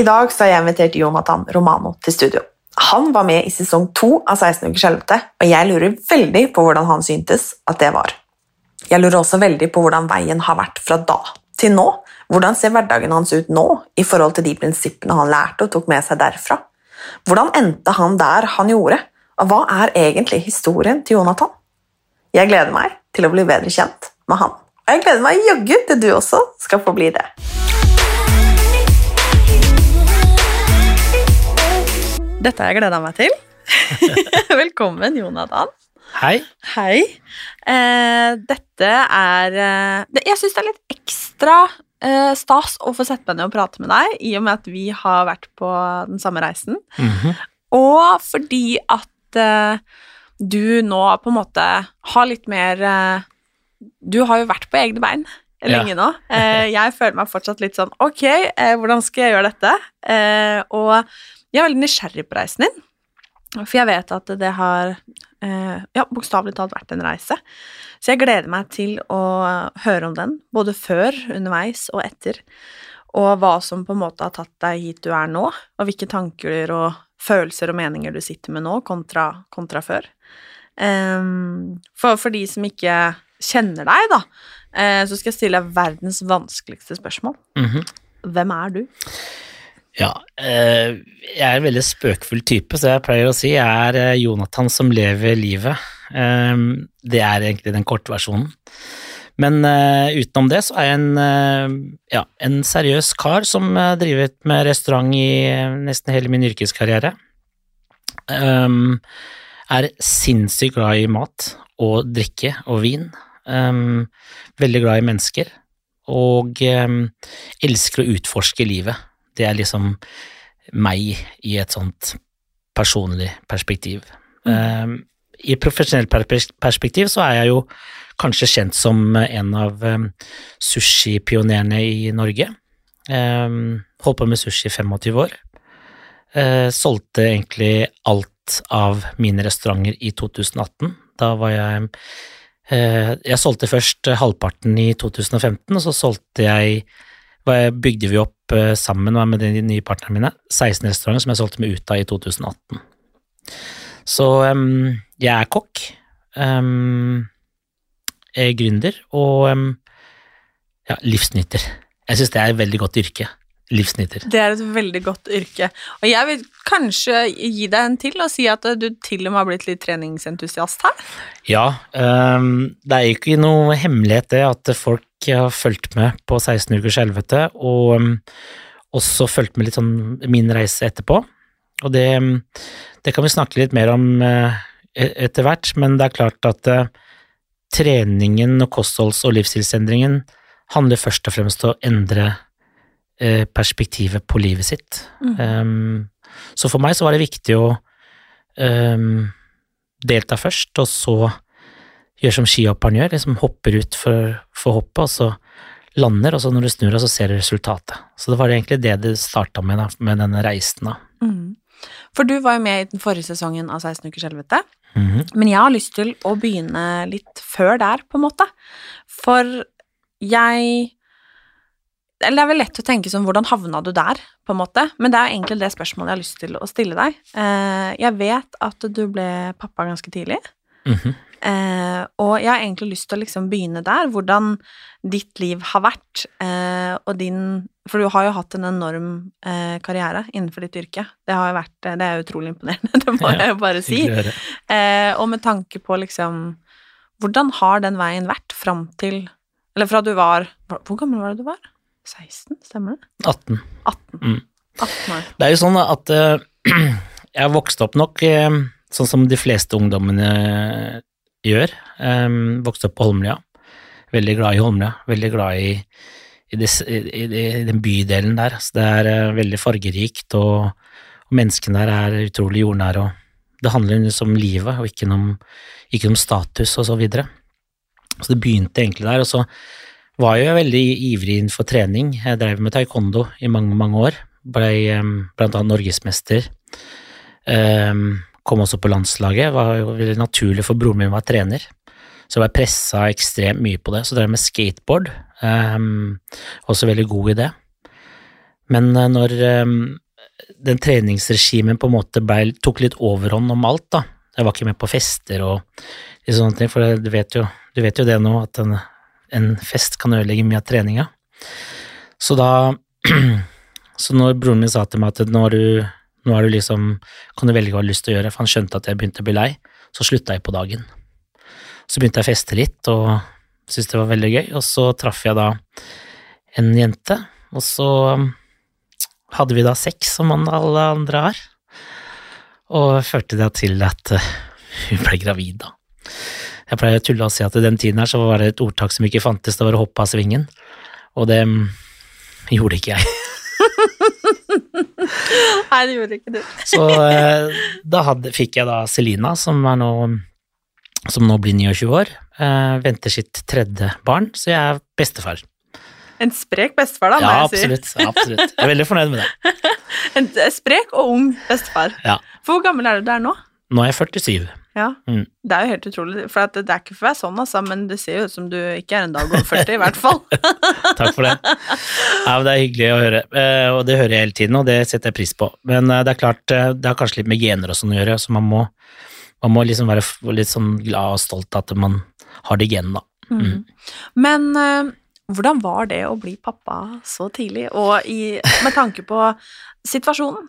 I dag har jeg invitert Jonathan Romano til studio. Han var med i sesong to av 16 ukers helvete, og jeg lurer veldig på hvordan han syntes at det var. Jeg lurer også veldig på hvordan veien har vært fra da til nå. Hvordan ser hverdagen hans ut nå i forhold til de prinsippene han lærte og tok med seg derfra? Hvordan endte han der han gjorde, og hva er egentlig historien til Jonathan? Jeg gleder meg til å bli bedre kjent med han. Og jeg gleder meg jaggu til du også skal få bli det. Dette har jeg gleda meg til. Velkommen, Jonathan. Hei. Hei. Eh, dette er eh, det, Jeg syns det er litt ekstra eh, stas å få sette meg ned og prate med deg, i og med at vi har vært på den samme reisen. Mhm. Og fordi at eh, du nå på en måte har litt mer eh, Du har jo vært på egne bein lenge nå. Eh, jeg føler meg fortsatt litt sånn Ok, eh, hvordan skal jeg gjøre dette? Eh, og jeg er veldig nysgjerrig på reisen din, for jeg vet at det har eh, ja, bokstavelig talt vært en reise. Så jeg gleder meg til å høre om den, både før, underveis og etter. Og hva som på en måte har tatt deg hit du er nå, og hvilke tanker og følelser og meninger du sitter med nå, kontra, kontra før. Ehm, for, for de som ikke kjenner deg, da, eh, så skal jeg stille deg verdens vanskeligste spørsmål. Mhm. Hvem er du? Ja, eh, jeg er en veldig spøkfull type, så jeg pleier å si jeg er eh, Jonathan som lever livet. Eh, det er egentlig den korte versjonen. Men eh, utenom det så er jeg en, ja, en seriøs kar som har drevet med restaurant i nesten hele min yrkeskarriere. Um, er sinnssykt glad i mat og drikke og vin. Um, veldig glad i mennesker. Og elsker å utforske livet. Det er liksom meg i et sånt personlig perspektiv. Um, I profesjonelt perspektiv så er jeg jo kanskje kjent som en av um, sushipionerene i Norge. Um, holdt på med sushi i 25 år. Uh, solgte egentlig alt av mine restauranter i 2018. Da var jeg uh, Jeg solgte først halvparten i 2015, og så solgte jeg- bygde vi opp eh, sammen med de nye partnerne mine 16 restauranter som jeg solgte med ut av i 2018. Så um, jeg er kokk, um, jeg er gründer og um, ja, livsnyter. Jeg syns det er et veldig godt yrke. Livsnyter. Det er et veldig godt yrke. Og jeg vil kanskje gi deg en til og si at du til og med har blitt litt treningsentusiast her. Ja, um, det er jo ikke noe hemmelighet det at folk har fulgt med på 16 ukers helvete, og um, også fulgt med litt sånn min reise etterpå. Og det, ehm, det kan vi snakke litt mer om eh, e- etter hvert, men det er klart at eh, treningen og kostholds- og livsstilsendringen handler først og fremst om å endre eh, perspektivet på livet sitt. Ehm, så for meg så var det viktig å um, delta først, og så gjøre som skihopperen gjør, liksom hopper ut for, for hoppet, og så lander, og så når du snur deg, så ser du resultatet. Så det var egentlig det det starta med, da, med denne reisen, da. Mm. For du var jo med i den forrige sesongen av 16 ukers helvete. Mhm. Men jeg har lyst til å begynne litt før der, på en måte. For jeg Eller det er vel lett å tenke sånn, hvordan havna du der, på en måte? Men det er egentlig det spørsmålet jeg har lyst til å stille deg. Eh, Jeg vet at du ble pappa ganske tidlig. Mhm. Eh, og jeg har egentlig lyst til å liksom begynne der, hvordan ditt liv har vært, eh, og din For du har jo hatt en enorm karriere innenfor ditt yrke. Det har jo vært Det er utrolig imponerende, det må Ja, jeg jo bare si. Og med tanke på liksom Hvordan har den veien vært fram til Eller fra du var Hvor gammel var det du var? 16, stemmer det? 18. 18. Mm. 18 år. Det er jo sånn at uh, jeg vokste opp nok uh, sånn som de fleste ungdommene gjør. Um, vokste opp på Holmlia. Veldig glad i Holmlia. Veldig glad i, i, det, i, i, i den bydelen der. Så det er uh, veldig fargerikt, og, og menneskene der er utrolig jordnære. og Det handler om livet, og ikke om, ikke om status og så videre. Så det begynte egentlig der, og så var jo veldig ivrig innenfor trening. Jeg drev med taekwondo i mange, mange år. Blei um, blant annet norgesmester. Um, kom også på landslaget. Var jo veldig naturlig, for broren min var trener. Så jeg ble pressa ekstremt mye på det. Så drev med skateboard. Um, også veldig god i det. Men når den treningsregimen på en måte ble, tok litt overhånd om alt, da Jeg var ikke med på fester og sånne ting, for du vet jo, du vet jo det nå, at en, en fest kan ødelegge mye av treninga. Så da Så når broren min sa til meg at nå er du, nå er du liksom Kan du velge hva du har lyst til å gjøre, for han skjønte at jeg begynte å bli lei, så slutta jeg på dagen. Så begynte jeg å feste litt og syntes det var veldig gøy, og så traff jeg da en jente, og så hadde vi da sex som alle andre har, og førte det til at hun ble gravid, da. Jeg pleier å tulle og si at i den tiden her så var det et ordtak som ikke fantes, det var å hoppe av svingen, og det mm, gjorde ikke jeg. Nei, det gjorde ikke du. Så eh, da hadde, fikk jeg da Selina, som, er nå, som nå blir 29 år, eh, venter sitt tredje barn, så jeg er bestefar. En sprek bestefar, da, må Ja, jeg si. absolutt, absolutt. Jeg er veldig fornøyd med det. En sprek og ung bestefar. Ja. For hvor gammel er du der nå? Nå er jeg 47. Ja, Mm. Det er jo helt utrolig, for at det er ikke for å være sånn, altså, men det ser jo ut som du ikke er en dag over 40, i hvert fall. Takk for det. Ja, men det er hyggelig å høre, eh, og det hører jeg hele tiden, og det setter jeg pris på. Men eh, det er klart, eh, det har kanskje litt med gener og sånn å gjøre, så man må, man må liksom være litt sånn glad og stolt at man har det genene, da. Mm. Men eh, hvordan var det å bli pappa så tidlig, og i, med tanke på situasjonen?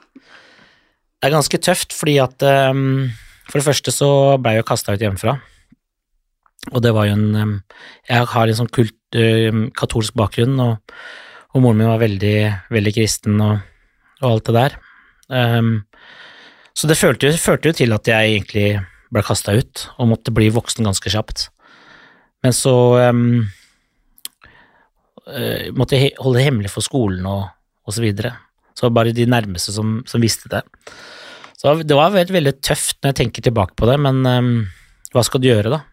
Det er ganske tøft, fordi at um, For det første så ble jeg kasta ut hjemmefra. Og det var jo en Jeg har en sånn kult, katolsk bakgrunn, og, og moren min var veldig, veldig kristen og, og alt det der. Um, så det førte, jo- førte jo til at jeg egentlig ble kasta ut, og måtte bli voksen ganske kjapt. Men så um, måtte jeg holde det hemmelig for skolen og, og så videre. Så det var bare de nærmeste som, som visste det. Så det var veldig, veldig tøft når jeg tenker tilbake på det, men um, hva skal du gjøre, da?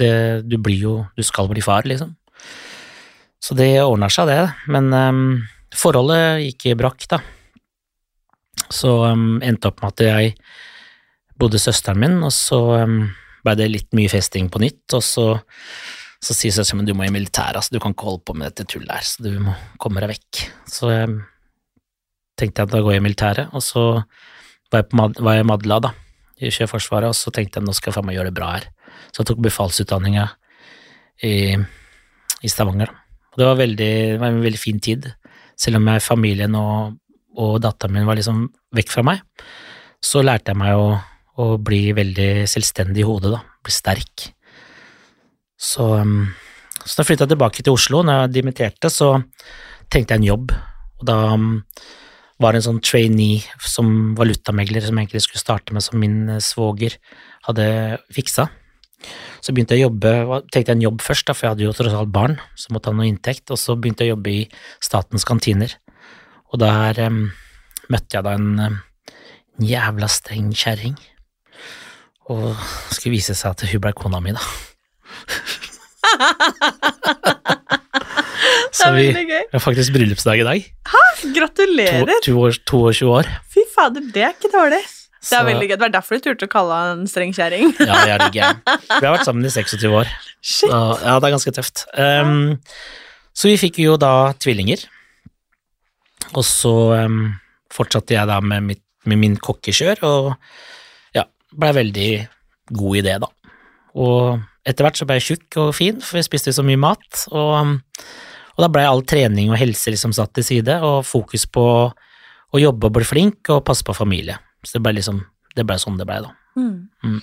Det, du blir jo Du skal bli far, liksom. Så det ordna seg, det. Men um, forholdet gikk i brakk, da. Så um, endte opp med at jeg bodde søsteren min, og så um, ble det litt mye festing på nytt, og så, så sier søsteren min du må i militæret, altså, du kan ikke holde på med dette tullet her, så du må komme deg vekk. Så jeg tenkte jeg at da går jeg i militæret, og så var jeg, var jeg i Madla, da, i Sjøforsvaret, og så tenkte jeg nå skal jeg faen meg gjøre det bra her. Så jeg tok befalsutdanninga i, i Stavanger. Og det var, veldig, det var en veldig fin tid. Selv om jeg, familien og, og datteren min var liksom vekk fra meg, så lærte jeg meg å, å bli veldig selvstendig i hodet, da. Bli sterk. Så, um, så da flytta jeg tilbake til Oslo. Når jeg dimitterte, så trengte jeg en jobb, og da um, var en sånn trainee som valutamegler som egentlig skulle starte med, som min eh, svoger hadde fiksa. Så begynte jeg å jobbe, tenkte jeg en jobb først, da, for jeg hadde jo tross alt barn, så måtte ha noe inntekt, og så begynte jeg å jobbe i statens kantiner. Og der um, møtte jeg da en, em, en jævla streng kjerring, og skulle vise seg at hun ble kona mi, da. Er vi vi har faktisk bryllupsdag i dag. Gratulerer! To, to år, 22 år. Fy fader, det er ikke dårlig. Det Så- er veldig gøy. Det var derfor du turte å kalle en streng kjerring. Ja, jeg er gæren. Vi har vært sammen i 26 år. Shit. Så, ja, det er ganske tøft. Um, så vi fikk jo da tvillinger, og så um, fortsatte jeg da med, mitt, med min kokkekjør, og ja, blei veldig god i det, da. Og etter hvert så ble jeg tjukk og fin, for jeg spiste så mye mat. Og, og da ble all trening og helse liksom satt til side, og fokus på å jobbe og bli flink og passe på familie. Så det ble liksom det ble sånn det ble, da. Mm.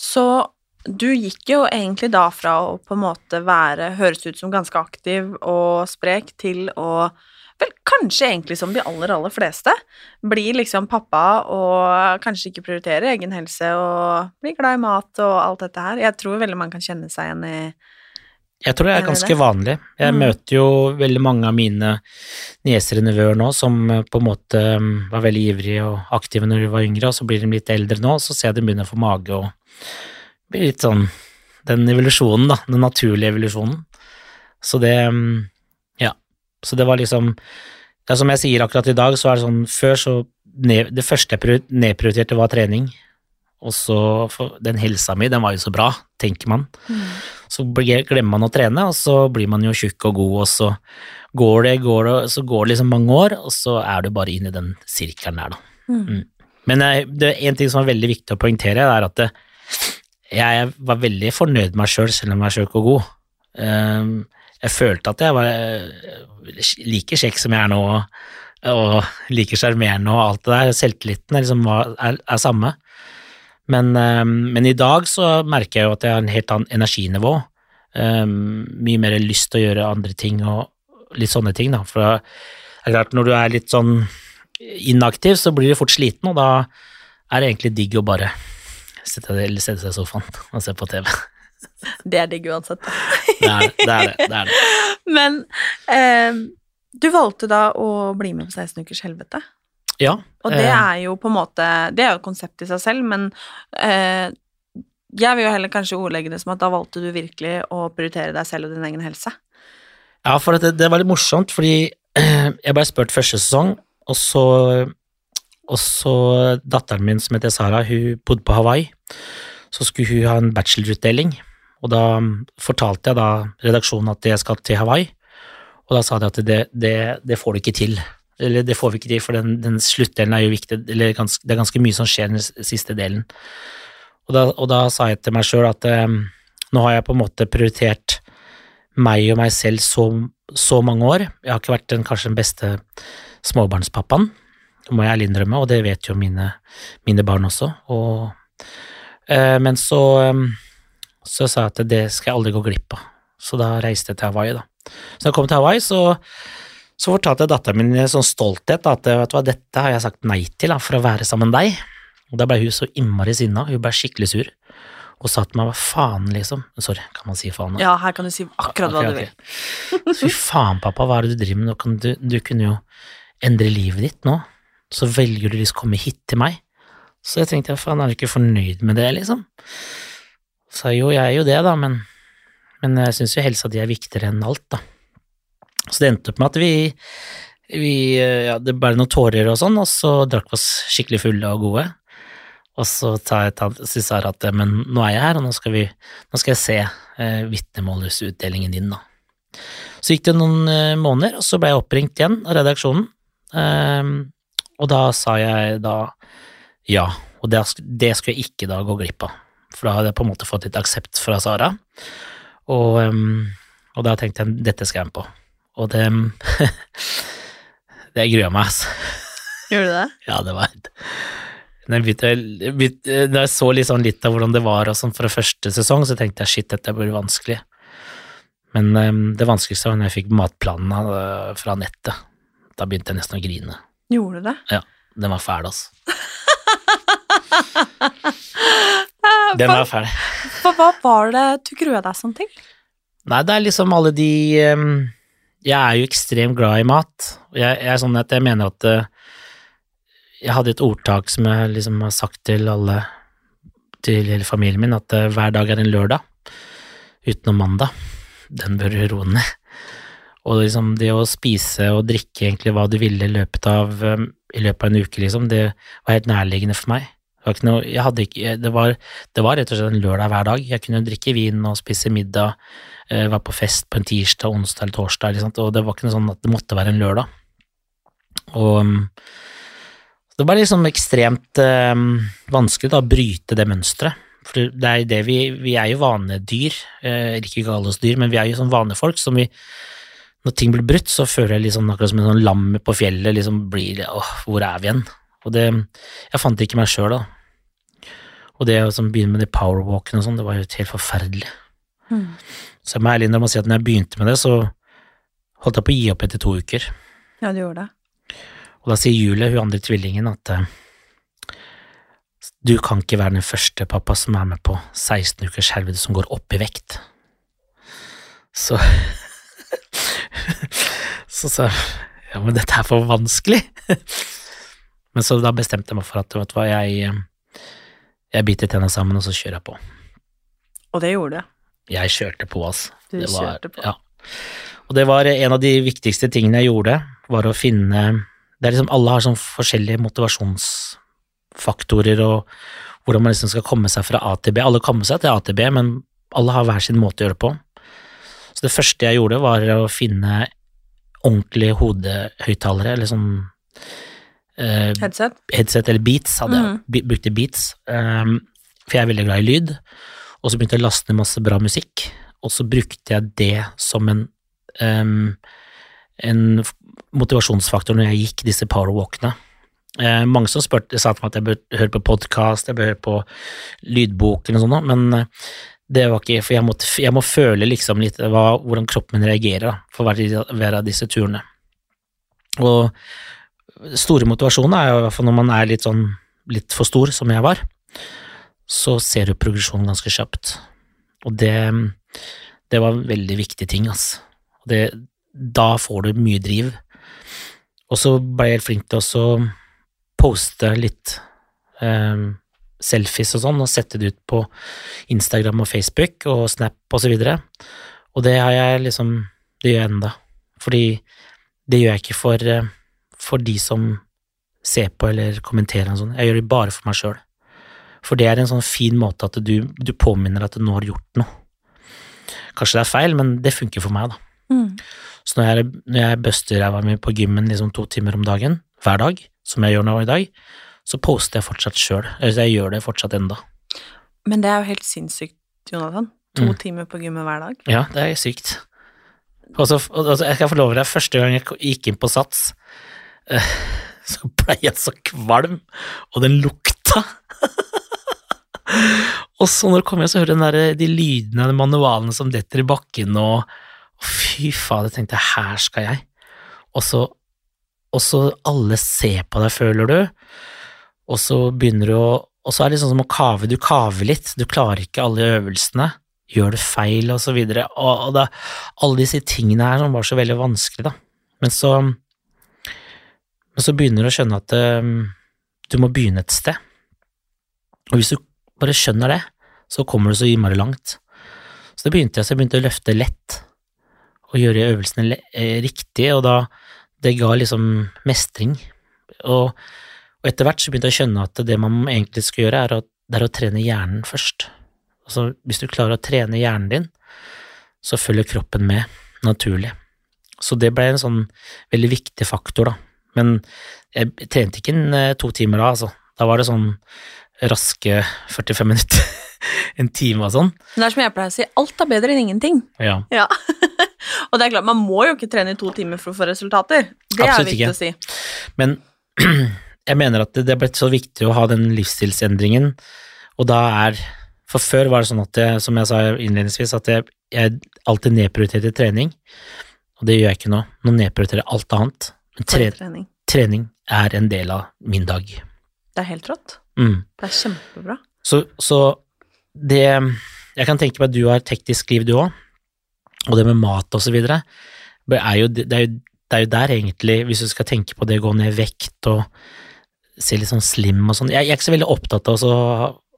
Så du gikk jo egentlig da fra å på en måte være høres ut som ganske aktiv og sprek, til å vel kanskje egentlig som de aller, aller fleste bli liksom pappa og kanskje ikke prioriterer egen helse og bli glad i mat og alt dette her. Jeg tror veldig mange kan kjenne seg igjen i jeg tror det er ganske vanlig. Jeg mm. møter jo veldig mange av mine nieser og nevøer nå som eh, på en måte mm, var veldig ivrige og aktive når de var yngre, og så blir de litt eldre nå, så ser jeg de begynner å få mage og blir litt sånn den evolusjonen, da, den naturlige evolusjonen. Så det mm, Ja. Så det var liksom ja, Som jeg sier akkurat i dag, så er det sånn Før så ned, Det første jeg nedprioriterte, var trening. Og så Den helsa mi, den var jo så bra, tenker man. Mm. Så glemmer man å trene, og så blir man jo tjukk og god, og så går det, går det, så går det liksom mange år, og så er du bare inn i den sirkelen der, da. Mm. Mm. Men eh, det er en ting som er veldig viktig å poengtere, er at det, jeg var veldig fornøyd med meg sjøl, selv, selv om jeg er tjukk og god. Ehm, jeg følte at jeg var eh, like kjekk som jeg er nå, og like sjarmerende og alt det der. Selvtilliten er, liksom, er, er samme. Men, ehm, men, i dag så merker jeg jo at jeg har en helt annen energinivå. Um, mye mer lyst til å gjøre andre ting og litt sånne ting, da. For det er klart, når du er litt sånn inaktiv, så blir du fort sliten, og da er det egentlig digg å bare sette seg i sofaen og se på TV. Det er digg uansett, det, er det, det, er det, det er det. Men um, du valgte da å bli med på 16 ukers helvete. Ja. Og det eh. er jo på en måte Det er jo et konsept i seg selv, men eh, jeg vil jo heller kanskje ordlegge det som at da valgte du virkelig å prioritere deg selv og din egen helse. Ja, for det, det var litt morsomt, fordi jeg ble spurt første sesong, og så, og så datteren min som heter Sara, hun bodde på Hawaii. Så skulle hun ha en bachelorutdeling, og da fortalte jeg da redaksjonen at jeg skal til Hawaii, og da sa de at det, det, det får du ikke til. Eller det får vi ikke til, for den, den sluttdelen er jo viktig. Eller ganske, det er ganske mye som skjer den siste delen. Og da, og da sa jeg til meg sjøl at eh, nå har jeg på en måte prioritert meg og meg selv så, så mange år. Jeg har ikke vært den kanskje den beste småbarnspappaen, det må jeg ærlig innrømme, og det vet jo mine, mine barn også. Og, eh, men så, um, så sa jeg at det skal jeg aldri gå glipp av. Så da reiste jeg til Hawaii, da. Så da jeg kom til Hawaii, så så fortalte jeg datteren min i sånn stolthet at vet du hva, dette har jeg sagt nei til da, for å være sammen med deg. Og da ble hun så innmari sinna, hun ble skikkelig sur, og sa til meg hva faen, liksom. Sorry, kan man si faen? Ja, her kan du si akkurat hva okay, du vil. Fy faen, pappa, hva er det du driver med, du, du, kunne jo endre livet ditt nå, så velger du liksom å komme hit til meg. Så jeg tenkte faen, er du ikke fornøyd med det, liksom? Så jo, jeg er jo det, da, men, men jeg syns jo helsa di er viktigere enn alt, da. Så det endte opp med at vi, vi ja, det ble noen tårer og sånn, og så drakk vi oss skikkelig fulle og gode. Og så til Sara at men nå er jeg her, og nå skal, vi, nå skal jeg se eh, vitnemålsutdelingen din, da. Så gikk det noen eh, måneder, og så ble jeg oppringt igjen av redaksjonen, eh, og da sa jeg da ja, og det, det skulle jeg ikke da gå glipp av, for da hadde jeg på en måte fått litt aksept fra Sara, og, um, og da tenkte jeg dette skal jeg med på og det Det gruer meg, altså. Gjorde du det? Ja, det var da jeg, begynte, da jeg så sånn litt av hvordan det var sånn fra første sesong, så tenkte jeg shit, dette blir vanskelig. Men um, det vanskeligste var når jeg fikk matplanen fra nettet. Da begynte jeg nesten å grine. Gjorde du det? Ja. Den var fæl, altså. den var fæl. Hva var det du grua deg sånn til? Nei, det er liksom alle de um, jeg er jo ekstremt glad i mat. Jeg, jeg sånn at jeg mener at uh, Jeg hadde et ordtak som jeg liksom har sagt til alle, til hele familien min, at uh, hver dag er en lørdag, utenom mandag. Den bør du roe ned. Og liksom det å spise og drikke egentlig hva du ville i løpet av, um, i løpet av en uke, liksom, det var helt nærliggende for meg. Det var, noe, ikke, det, var, det var, rett og slett en lørdag hver dag. Jeg kunne drikke vin og spise middag Eh, var på fest på en tirsdag, onsdag eller torsdag, og det var ikke noe sånn at det måtte være en lørdag. Og mm, det var liksom ekstremt eh, vanskelig da, å bryte det mønsteret, For det er det vi, vi er jo vanedyr, eh, ikke alle oss dyr, men vi er jo sånn vanefolk som vi Når ting blir brutt, så føler jeg liksom akkurat som en sånn lam på fjellet, liksom blir åh, hvor er vi igjen? Og det Jeg fant ikke meg sjøl, da. Og det å begynne med de powerwalkene og sånn, det var jo helt forferdelig. Så jeg må ærlig innrømme å si at når jeg begynte med det, så holdt jeg på å gi opp etter to uker. Ja, du gjorde det. Og da sier Julie, hun andre tvillingen, at eh, du kan ikke være den første pappa som er med på 16 ukers helvete som går opp i vekt. Så Så sa jeg ja, men dette er for vanskelig. Men så da bestemte jeg meg for at vet du hva, jeg, eh, jeg biter tenna sammen, og så kjører jeg på. Og det gjorde du. Jeg kjørte på, altså. Du Det var- kjørte på. Ja. Og det var en av de viktigste tingene jeg gjorde, var å finne Det er liksom alle har sånn forskjellige motivasjonsfaktorer og hvordan man liksom skal komme seg fra A til B. Alle kommer seg til A til B, men alle har hver sin måte å gjøre det på. Så det første jeg gjorde, var å finne ordentlige hodehøyttalere, eller sånn eh, Headset. headset eller beats, hadde jeg, Mhm. Brukte beats, um, for jeg er veldig glad i lyd, og så begynte jeg å laste ned masse bra musikk, og så brukte jeg det som en, um, en motivasjonsfaktor når jeg gikk disse powerwalkene. Eh, mange som spurte, sa til meg at jeg bør høre på podkast, jeg bør høre på lydbok eller noe sånt, men eh, det var ikke, for jeg, måtte, jeg må føle liksom litt hva, hvordan kroppen min reagerer da, for hver, av disse turene. Og store motivasjonen er jo i hvert fall når man er litt sånn litt for stor, som jeg var, så ser du progresjonen ganske kjapt. Og det, det var en veldig viktig ting, ass. Det, da får du mye driv. Og så ble jeg helt flink til å poste litt eh, selfies og sånn, og sette det ut på Instagram og Facebook og Snap og så videre. Og det har jeg liksom Det gjør jeg enda. Fordi det gjør jeg ikke for, eh, for de som ser på eller kommenterer og sånn. Jeg gjør det bare for meg sjøl. For det er en sånn fin måte at du, du påminner at du nå har gjort noe. Kanskje det er feil, men det funker for meg, da. Mm. Så når jeg, når jeg buster ræva mi på gymmen liksom to timer om dagen, hver dag, som jeg gjør nå i dag, så poster jeg fortsatt sjøl. Eller jeg gjør det fortsatt enda. Men det er jo helt sinnssykt, Jonathan. To Mm. timer på gymmet hver dag. Ja, det er sykt. Og så, og, og, jeg skal få love deg, første gang jeg gikk inn på Sats, eh, så ble jeg så kvalm, og den lukta. og så når du kommer hjem, så hører den der, de lydene, de manualene som detter i bakken, og, og fy jeg tenkte her skal jeg. Og så, og så alle ser på deg, føler du, og så begynner du å Og så er det sånn som å kave, du kaver litt, du klarer ikke alle øvelsene gjør du feil, og så videre. Og, og da, alle disse tingene her som var så veldig vanskelig, da. Men så, men så begynner du å skjønne at um, du må begynne et sted. Og hvis du bare skjønner det, så kommer du så innmari langt. Så det begynte jeg, så jeg begynte å løfte lett, og gjøre øvelsene eh, riktig, og da det ga liksom mestring. Og, og etter hvert så begynte jeg å skjønne at det man egentlig skal gjøre, er å, det er å trene hjernen først. Altså, hvis du klarer å trene hjernen din, så følger kroppen med, naturlig. Så det ble en sånn veldig viktig faktor, da. Men jeg trente ikke en eh, to timer da, altså. Da var det sånn raske 45 minutter, en time og sånn. Men det er som jeg pleier å si, alt er bedre enn ingenting. Ja. Ja. og det er klart, man må jo ikke trene i to timer for å få resultater. Det Absolutt er viktig ikke. å si. Men jeg mener at det, det er blitt så viktig å ha den livsstilsendringen, og da er For før var det sånn at jeg, som jeg sa innledningsvis, at jeg, jeg alltid nedprioriterte trening, og det gjør jeg ikke nå. Nå nedprioriterer jeg alt annet. Men tre, trening. trening er en del av min dag. Det er helt rått. Mm. Det er kjempebra. Så, så det Jeg kan tenke meg at du har teknisk liv, du òg, og det med mat og så videre, det er jo, det er jo, det er jo der egentlig, hvis du skal tenke på det å gå ned i vekt og se litt sånn slim og sånn Jeg, jeg er ikke så veldig opptatt av så,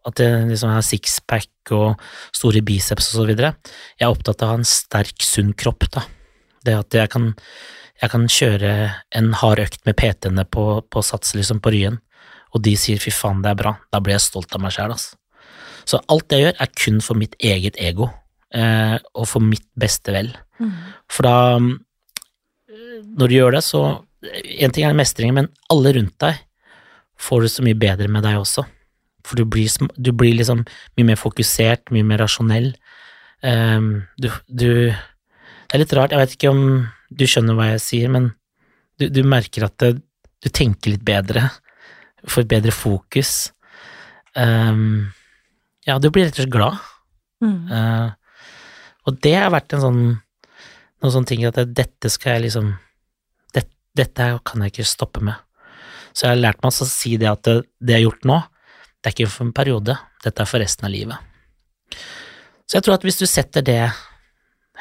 at jeg liksom har sixpack og store biceps og så videre. Jeg er opptatt av å ha en sterk, sunn kropp, da. Det at jeg kan, jeg kan kjøre en hard økt med PT-ene på, på sats, liksom, på Ryen, og de sier fy faen, det er bra, da blir jeg stolt av meg sjæl, altså. Så alt jeg gjør, er kun for mitt eget ego, eh, og for mitt beste vel. For da, mm, når du gjør det, så En ting er mestringen, men alle rundt deg får det så mye bedre med deg også. For du blir, du blir liksom mye mer fokusert, mye mer rasjonell. Ehm, du, du Det er litt rart, jeg vet ikke om du skjønner hva jeg sier, men du, du merker at det, du tenker litt bedre, får et bedre fokus. Um, ja, du blir rett og slett glad. Mm. Uh, og det har vært en sånn noen sånne ting at det, dette skal jeg liksom det, Dette kan jeg ikke stoppe med. Så jeg har lært meg å si det at det, det jeg har gjort nå, det er ikke for en periode, dette er for resten av livet. Så jeg tror at hvis du setter det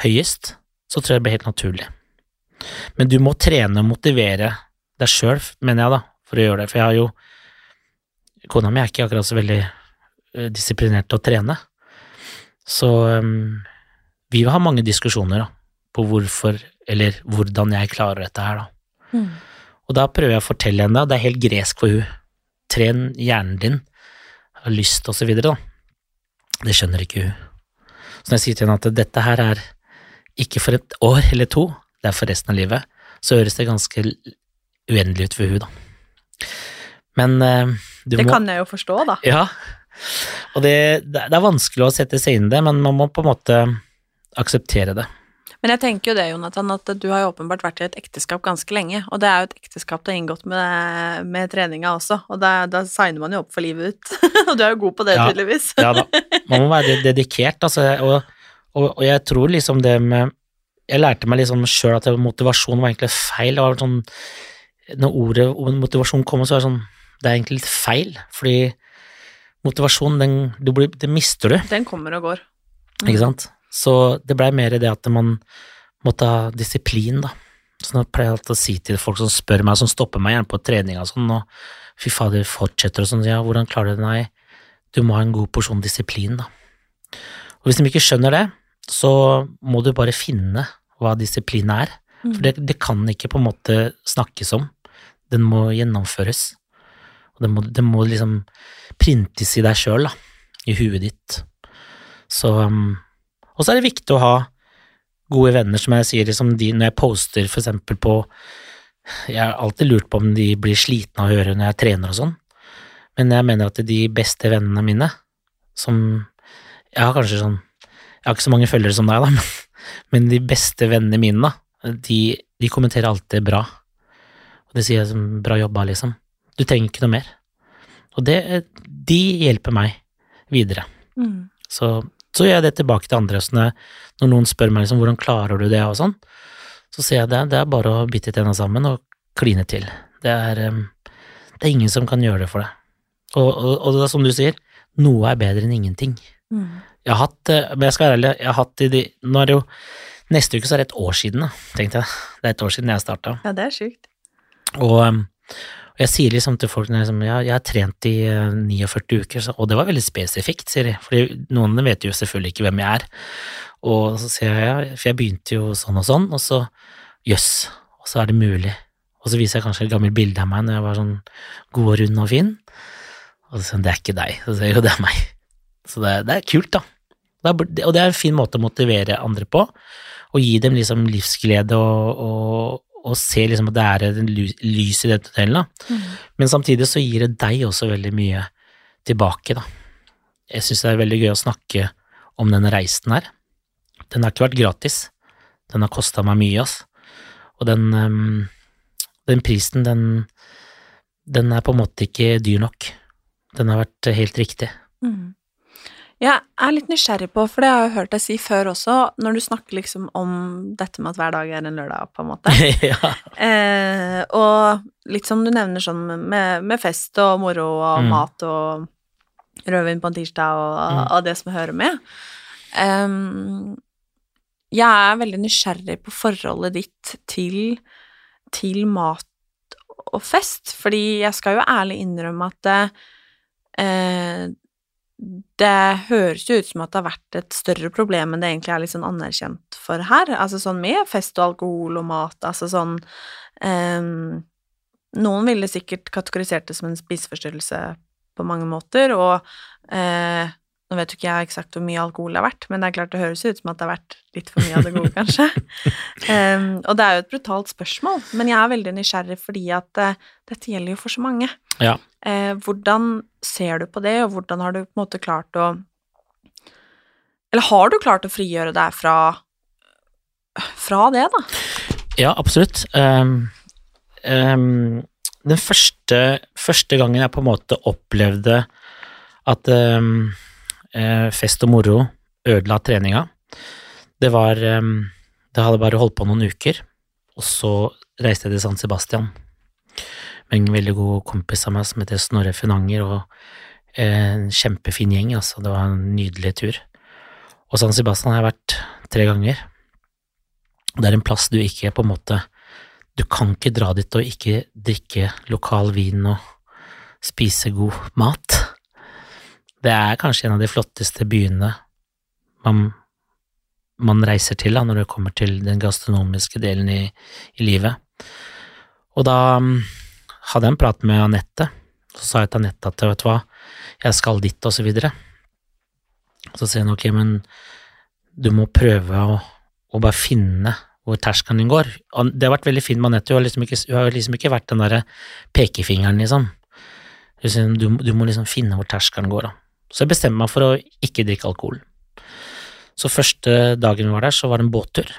høyest, så tror jeg det blir helt naturlig. Men du må trene og motivere deg sjøl, mener jeg, da, for å gjøre det. For jeg har jo Kona mi er ikke akkurat så veldig eh, disiplinert til å trene. Så um, vi har mange diskusjoner da, på hvorfor, eller hvordan jeg klarer dette her, da. Mm. Og da prøver jeg å fortelle henne, og det er helt gresk for hun, tren hjernen din, har lyst og så videre, da. Det skjønner ikke hun. Så når jeg sier til henne at dette her er ikke for et år eller to, det er for resten av livet, så høres det ganske uendelig ut for hun, da. Men eh, du Det må kan jeg jo forstå, da. ja, og det, det er vanskelig å sette seg inn i det, men man må på en måte akseptere det. Men jeg tenker jo det, Jonathan, at du har jo åpenbart vært i et ekteskap ganske lenge, og det er jo et ekteskap du har inngått med, med treninga også, og da, da signer man jo opp for livet ut. og du er jo god på det, Ja. tydeligvis. Ja da, man må være dedikert, altså, og, og, og jeg tror liksom det med Jeg lærte meg liksom sjøl at det- motivasjon var egentlig feil. Det var sånn Når ordet motivasjon kommer, så er det sånn Det er egentlig litt feil, fordi motivasjon, den, du blir, det mister du. Den kommer og går. Ikke sant? Så det blei mer det at man måtte ha disiplin, da. Så nå pleier jeg alltid å si til folk som spør meg, som stopper meg gjerne på trening og sånn, og fy fader, fortsetter og sånn, ja, hvordan klarer du det? Nei, du må ha en god porsjon disiplin, da. Og hvis de ikke skjønner det, så må du bare finne hva disiplin er. For det, det kan ikke på en måte snakkes om. Den må gjennomføres. Og det må, det må liksom printes i deg sjøl. I huet ditt. Så um, Og så er det viktig å ha gode venner, som jeg sier, liksom de, når jeg poster for eksempel på Jeg har alltid lurt på om de blir slitne av å høre når jeg trener og sånn, men jeg mener at de beste vennene mine, som Jeg har kanskje sånn Jeg har ikke så mange følgere som deg, da, men, men de beste vennene mine, da, de, de kommenterer alltid bra. Og de sier som bra jobba, liksom. Du trenger ikke noe mer. Og det, de hjelper meg videre. Mm. Så, så gjør jeg det tilbake til andre. Så når, noen spør meg liksom, hvordan klarer du det, og sånn, så sier jeg det, det er bare å bite tenna sammen og kline til. Det er, det er ingen som kan gjøre det for deg. Og, og, og det er som du sier, noe er bedre enn ingenting. Mm. Jeg har hatt, eh, men jeg skal være ærlig, jeg har hatt i de, nå er det jo, neste uke så er det et år siden, da, tenkte jeg. Det er et år siden jeg starta. Ja, det er sjukt. Og, og jeg sier liksom til folk liksom, ja, jeg har trent i eh, 49 uker, så, og det var veldig spesifikt, sier de, fordi noen vet jo selvfølgelig ikke hvem jeg er. Og så sier jeg ja, for jeg begynte jo sånn og sånn, og så jøss, og så er det mulig. Og så viser jeg kanskje et gammelt bilde av meg når jeg var sånn god og rund og fin, og så sier det er ikke deg, så sier jeg jo det er meg. Så det, det er kult, da. Det er, og det er en fin måte å motivere andre på, og gi dem liksom livsglede og, og, og ser liksom at det er en lys i den tunnelen. Da. Men samtidig så gir det deg også veldig mye tilbake, da. Jeg syns det er veldig gøy å snakke om denne reisen her. Den har ikke vært gratis. Den har kosta meg mye, ass. Og den, ehm, den prisen, den, den er på en måte ikke dyr nok. Den har vært helt riktig. Mm. Jeg er litt nysgjerrig på, for det har jeg hørt deg si før også, når du snakker liksom om dette med at hver dag er en lørdag, på en måte. ja. Eh, og litt som du nevner sånn med, med fest og moro og Mm. mat og rødvin på en tirsdag og, Mm. og det som hører med. Um, jeg er veldig nysgjerrig på forholdet ditt til, til mat og fest, fordi jeg skal jo ærlig innrømme at eh, det høres jo ut som at det har vært et større problem enn det egentlig er sånn anerkjent for her. Altså sånn med fest og alkohol og mat, altså sånn um, Noen ville sikkert kategorisert det som en spiseforstyrrelse på mange måter, og uh, nå vet jo ikke jeg eksakt hvor mye alkohol det har vært, men det er klart det høres ut som at det har vært litt for mye av det gode, kanskje. Um, og det er jo et brutalt spørsmål, men jeg er veldig nysgjerrig fordi at uh, dette gjelder jo for så mange. Ja. Eh, hvordan ser du på det, og hvordan har du på en måte klart å Eller har du klart å frigjøre deg fra fra det, da? Ja, absolutt. Um, um, den første, første gangen jeg på en måte opplevde at um, fest og moro ødela treninga, det var Det hadde bare holdt på noen uker, og så reiste jeg til San Sebastian en veldig god kompis av meg som heter Snorre Finanger, og en kjempefin gjeng, altså. Det var en nydelig tur. Og San Sebastian har jeg vært tre ganger. Det er en plass du ikke på en måte Du kan ikke dra dit og ikke drikke lokal vin og spise god mat. Det er kanskje en av de flotteste byene man, man reiser til da, når det kommer til den gastronomiske delen i, i livet. Og da hadde jeg en prat med Anette, så sa jeg til Anette at vet du hva, jeg skal dit, og så videre. Så sier hun ok, men du må prøve å, å bare finne hvor terskelen din går. Det har vært veldig fint med Anette, hun har liksom ikke, hun har liksom ikke vært den derre pekefingeren, liksom. Du, du, må liksom finne hvor terskelen går, da. Så jeg bestemte meg for å ikke drikke alkohol. Så første dagen vi var der, så var det en båttur.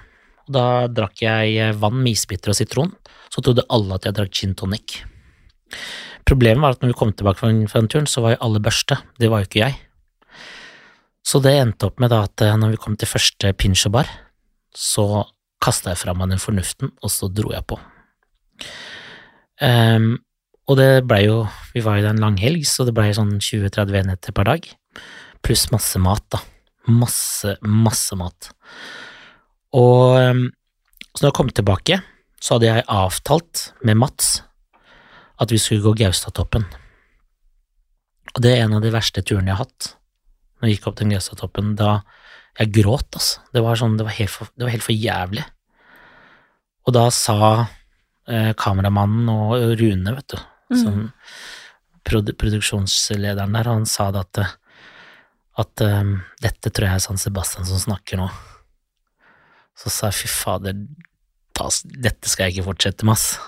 Og da drakk jeg vann med isbiter og sitron. Så trodde alle at jeg drakk gin tonic. Problemet var at når vi kom tilbake fra den turen, så var jo alle børste. Det var jo ikke jeg. Så det endte opp med da at eh, når vi kom til første pinsjobar, så kasta jeg fra meg den fornuften, og så dro jeg på. Um, og det blei jo Vi var jo der en lang helg, så det blei sånn 20-30 enheter per dag. Pluss masse mat, da. Masse, masse mat. Og um, så når jeg kom tilbake, så hadde jeg avtalt med Mats at vi skulle gå Gaustatoppen. Og det er en av de verste turene jeg har hatt. Når jeg gikk opp den Gaustatoppen, da jeg gråt, altså. Det var, sånn, det var, helt, for, det var helt for jævlig. Og da sa eh, kameramannen og Rune, vet du, mm. som produ produksjonslederen der, han sa det at, at um, dette tror jeg er San Sebastian som snakker nå. Så sa jeg fy fader, dette skal jeg ikke fortsette med, ass.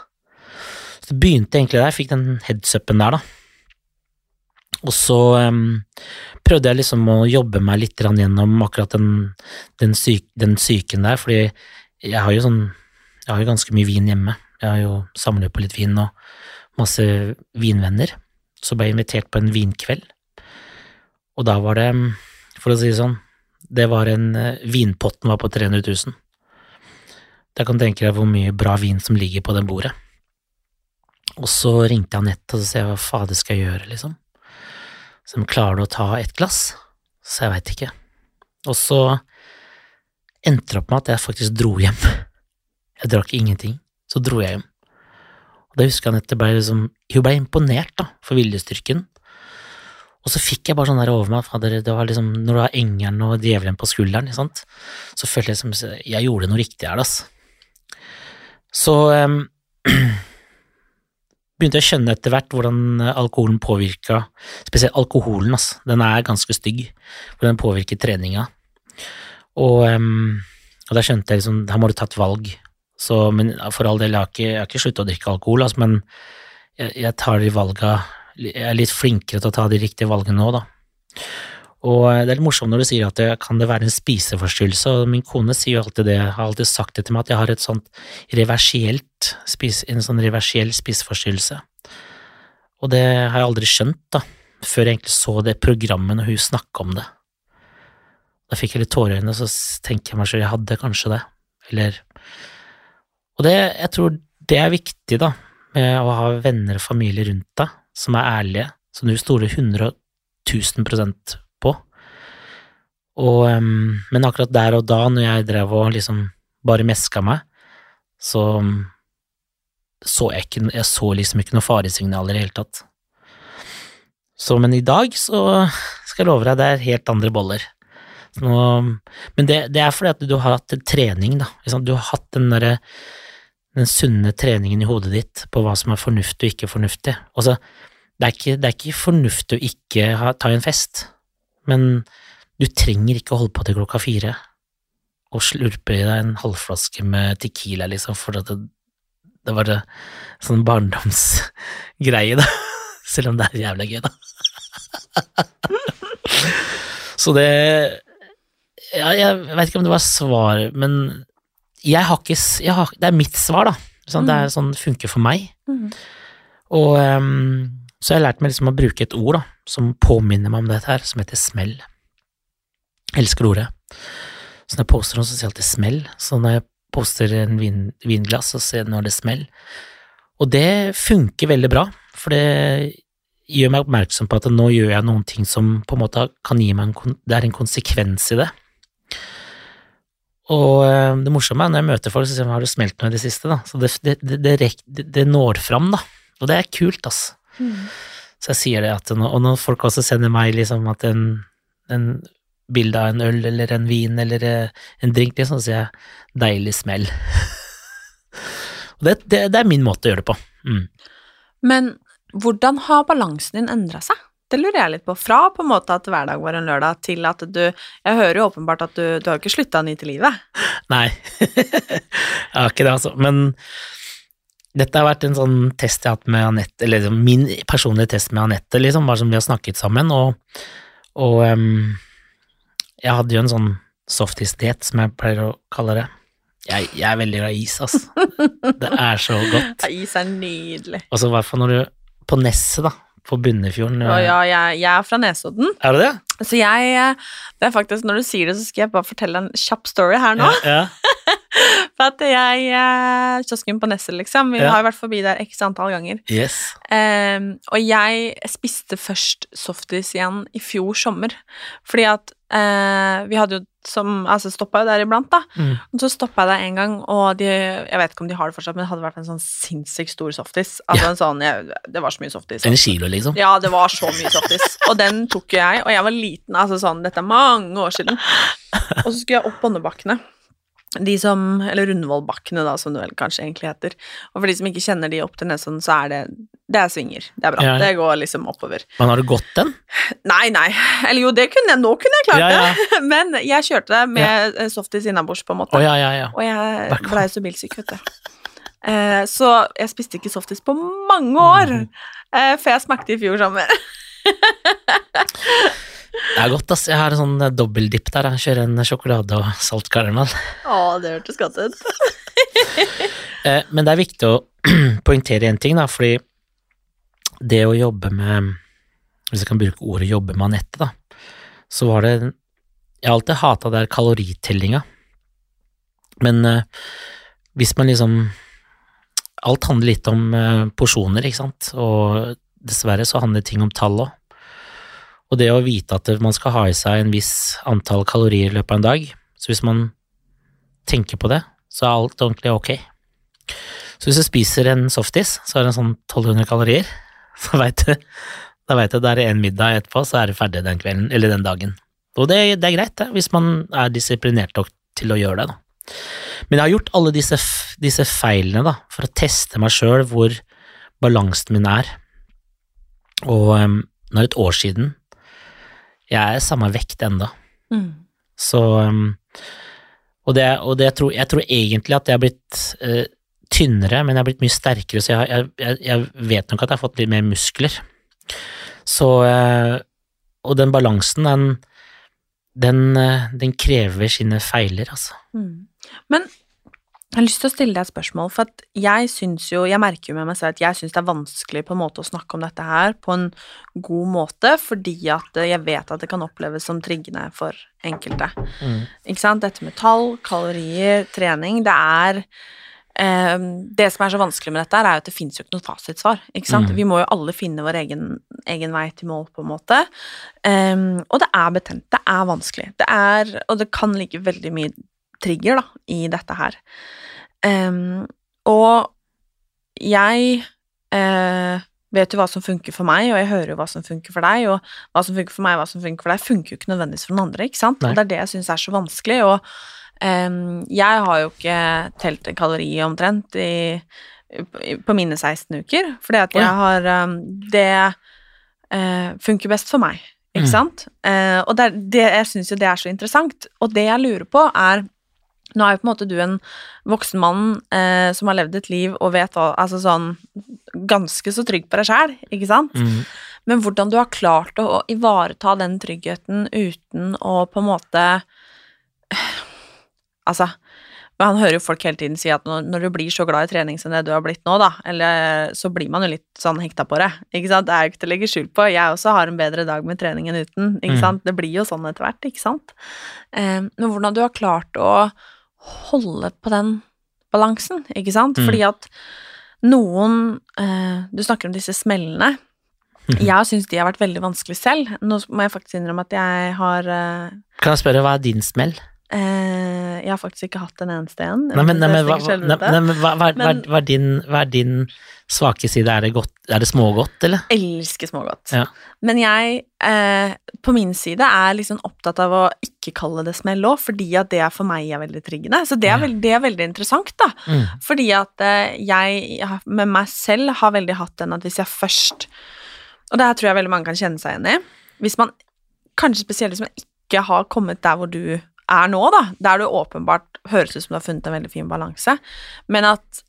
Det begynte egentlig der, jeg fikk den headsupen der, da. Og så um, prøvde jeg liksom å jobbe meg litt gjennom akkurat den, den, syk, den, syken der, fordi jeg har jo sånn Jeg har jo ganske mye vin hjemme. Jeg har jo samlet på litt vin og masse vinvenner. Så ble jeg invitert på en vinkveld, og da var det, for å si det sånn, det var en eh, Vinpotten var på 300 000. Da kan du tenke deg hvor mye bra vin som ligger på det bordet. Og så ringte jeg Anette og sa jeg hva fader skal jeg gjøre, liksom. Så klarer du å ta et glass? Så jeg veit ikke. Og så endte det opp med at jeg faktisk dro hjem. Jeg drakk ingenting, så dro jeg hjem. Og da husker jeg Anette ble liksom Hun ble imponert, da, for viljestyrken. Og så fikk jeg bare sånn der over meg, fader, det var liksom, når du har engelen og djevelen på skulderen, ikke sant, så følte jeg som jeg gjorde noe riktig her, altså. Så um, begynte jeg å skjønne etter hvert hvordan eh, alkoholen påvirka Spesielt alkoholen, altså. Den er ganske stygg. Hvordan den påvirker treninga. Og, um, og da skjønte jeg liksom Her må du ta et valg. Så, men for all del, jeg har ikke, jeg ikke sluttet å drikke alkohol, altså, men jeg, jeg tar de valga Jeg er litt flinkere til å ta de riktige valgene nå, da. Og det er litt morsomt når du sier at det kan det være en spiseforstyrrelse, og min kone sier jo alltid det, har alltid sagt det til meg, at jeg har et sånt reversielt, en sånn reversiell spiseforstyrrelse. Og det har jeg aldri skjønt, da, før jeg egentlig så det programmet når hun snakka om det. Da fikk jeg litt tårer i øynene, så tenker jeg meg selv, jeg hadde kanskje det, eller Og det, jeg tror det er viktig, da, med å ha venner og familie rundt deg som er ærlige, som du stoler 100 000 på. Og, um, men akkurat der og da, når jeg drev og liksom bare meska meg, så så jeg ikke Jeg så liksom ikke noen faresignaler i det hele tatt. Så, men i dag så skal jeg love deg, det er helt andre boller. Nå, men det, det, er fordi at du har hatt trening, da. Du har hatt den derre den sunne treningen i hodet ditt på hva som er fornuftig og ikke fornuftig. Altså, det er ikke, det er ikke fornuftig å ikke ha, ta en fest, men du trenger ikke å holde på til klokka fire og slurpe i deg en halvflaske med Tequila, liksom, for at det, det var det sånn barndomsgreie, da. Selv om det er jævlig gøy, da. Så det ja, Jeg vet ikke om det var svar, men jeg har ikke jeg har, Det er mitt svar, da. Sånn, Det er sånn det funker for meg. Mm. Og um, så jeg har lært meg liksom å bruke et ord da, som påminner meg om dette her, som heter smell. Elsker ordet. Så når jeg poster noe, så sier jeg alltid smell. Så når jeg poster en vin, vinglass, så ser jeg når det smell. Og det funker veldig bra, for det gjør meg oppmerksom på at nå gjør jeg noen ting som på en måte kan gi meg en, det er en konsekvens i det. Og eh, det morsomme er når jeg møter folk, så sier de har du smelt noe i det siste, da. Så det, det, det, det, det, når fram, da. Og det er kult, ass. Så jeg sier det at Og når folk også sender meg liksom at en, en bilde av en øl eller en vin eller eh, en drink, liksom, så sier jeg 'deilig smell'. Det, det, det er min måte å gjøre det på. Mm. Men hvordan har balansen din endra seg? Det lurer jeg litt på. Fra på en måte at hverdag var en lørdag, til at du Jeg hører jo åpenbart at du, du har ikke slutta å nyte livet. Nei, jeg har ikke det, altså. Men dette har vært en sånn test jeg har hatt med Anette, eller liksom min personlige test med Anette, liksom, bare som vi har snakket sammen, og, og ehm, jeg hadde jo en sånn softis-diett, som jeg pleier å kalle det. Jeg, jeg er veldig glad i is, altså. Det er så godt. Ja, Is er nydelig. Og så i hvert fall når du På Nesset, da, på Bunnefjorden. Å ja, jeg, jeg er fra Nesodden, Er det det? Så jeg eh, Det er faktisk, når du sier det, så skal jeg bare fortelle en kjapp story her nå. Ja, ja. For at jeg eh, Kiosken på Nesset, liksom. Vi Ja. har jo vært forbi der x antall ganger. Yes. Um, og jeg spiste først softis igjen i fjor sommer, fordi at uh, vi hadde jo som Altså stoppa jo der iblant, da. Mm. Og så stoppa jeg der en gang, og de Jeg vet ikke om de har det fortsatt, men det hadde vært en sånn sinnssykt stor softis. Altså Ja. en sånn jeg, Det var så mye softis. En kilo, liksom. Ja, det var så mye softis. Og den tok jo jeg, og jeg var liten, altså sånn Dette er mange år siden. Og så skulle jeg opp Bondebakkene. De som Eller Rundvollbakkene, da, som det vel kanskje egentlig heter. Og for de som ikke kjenner de opp til Nesodden, så er det Det er svinger. Det er bra. Ja. Det går liksom oppover. Men har du gått den? Nei, nei. Eller jo, det kunne jeg. Nå kunne jeg klart Ja, ja. det. Men jeg kjørte det med ja. softis innabords, på en måte. Oh, ja, ja, ja. Og jeg blei så bilsyk, vet du. Eh, så jeg spiste ikke softis på mange år, Mhm. eh, før jeg smakte i fjor sommer. Det er godt, ass. Jeg har en sånn dobbeldipp dobbeltdipp der. Jeg kjører en sjokolade og salt karamell. Å, det hørtes godt ut. Eh, Men det er viktig å poengtere én ting, da, fordi det å jobbe med Hvis jeg kan bruke ordet jobbe med Anette, da, så var det Jeg har alltid hata der kaloritellinga, men eh, hvis man liksom Alt handler litt om eh, porsjoner, ikke sant, og dessverre så handler ting om tall òg. Og det å vite at man skal ha i seg en viss antall kalorier i løpet av en dag, så hvis man tenker på det, så er alt ordentlig ok. Så hvis du spiser en softis, så er det sånn 1200 kalorier, så vet du, da veit du det er en middag etterpå, så er du ferdig den kvelden, eller den dagen. Og det, det er greit, det, hvis man er disiplinert nok til å gjøre det, da. Men jeg har gjort alle disse, disse feilene, da, for å teste meg sjøl hvor balansen min er. Og um, nå er det et år siden. Jeg er samme vekt enda. Mm. Så um, Og, det, og det, tror, jeg tror egentlig at jeg har blitt uh, tynnere, men jeg har blitt mye sterkere, så jeg, jeg, jeg, jeg vet nok at jeg har fått litt mer muskler. Så uh, Og den balansen, den, den, eh, den krever sine feiler, altså. Mm. Men jeg har lyst til å stille deg et spørsmål, for jeg syns jo, jeg merker jo med meg selv at jeg syns det er vanskelig på en måte å snakke om dette her på en god måte, fordi at jeg vet at det kan oppleves som triggende for enkelte. Ikke sant? Dette med tall, kalorier, trening, det er eh, Det som er så vanskelig med dette, er jo at det fins jo ikke noe fasitsvar. Ikke sant? Mm. Vi må jo alle finne vår egen, egen vei til mål, på en måte. Um, og det er betent. Det er vanskelig. Det er, og det kan ligge veldig mye trigger da, i dette her. Um, og jeg uh, vet jo hva som funker for meg, og jeg hører jo hva som funker for deg, og hva som funker for meg, hva som funker for deg, funker jo ikke nødvendigvis for den andre, ikke sant? Nei. Og det er det jeg syns er så vanskelig, og um, jeg har jo ikke telt en kalori omtrent i, i, på mine 16 uker, fordi at jeg har um, Det uh, funker best for meg, ikke Mm. sant? Eh, og det, det, jeg syns jo det er så interessant, og det jeg lurer på, er Nå er jo på en måte du en voksen mann eh, som har levd et liv og vet Altså sånn ganske så trygg på deg sjæl, ikke sant? Mm. Men hvordan du har klart å, ivareta den tryggheten uten å på en måte Altså han hører jo folk hele tiden si at når, når, du blir så glad i trening som det du har blitt nå, da, eller så blir man jo litt sånn hekta på det, ikke sant. Det er jo ikke til å legge skjul på. Jeg også har en bedre dag med trening enn uten, ikke Mm. sant. Det blir jo sånn etter hvert, ikke sant. Eh, men hvordan du har klart å holde på den balansen, ikke sant. Mm. Fordi at noen eh, Du snakker om disse smellene. Mhm. Jeg syns de har vært veldig vanskelig selv. Nå må jeg faktisk innrømme at jeg har eh, Kan jeg spørre, hva er din smell? Eh, jeg har faktisk ikke hatt en eneste en. Nei, men, nei, men, hva, nei, men hva, hva, Men- hva, er din, hva er din svake side? Er det, godt, er det smågodt, eller? Elsker smågodt. Ja. Men jeg, eh, på min side, er liksom opptatt av å ikke kalle det smell òg, fordi at det er for meg er veldig triggende. Så det er, veld, det er veldig interessant, da. Mm. Fordi at eh, jeg med meg selv har veldig hatt den at hvis jeg først Og det her tror jeg veldig mange kan kjenne seg igjen i. Hvis man, kanskje spesielt hvis man ikke har kommet der hvor du er nå, da, der du åpenbart høres ut som du har funnet en veldig fin balanse, men at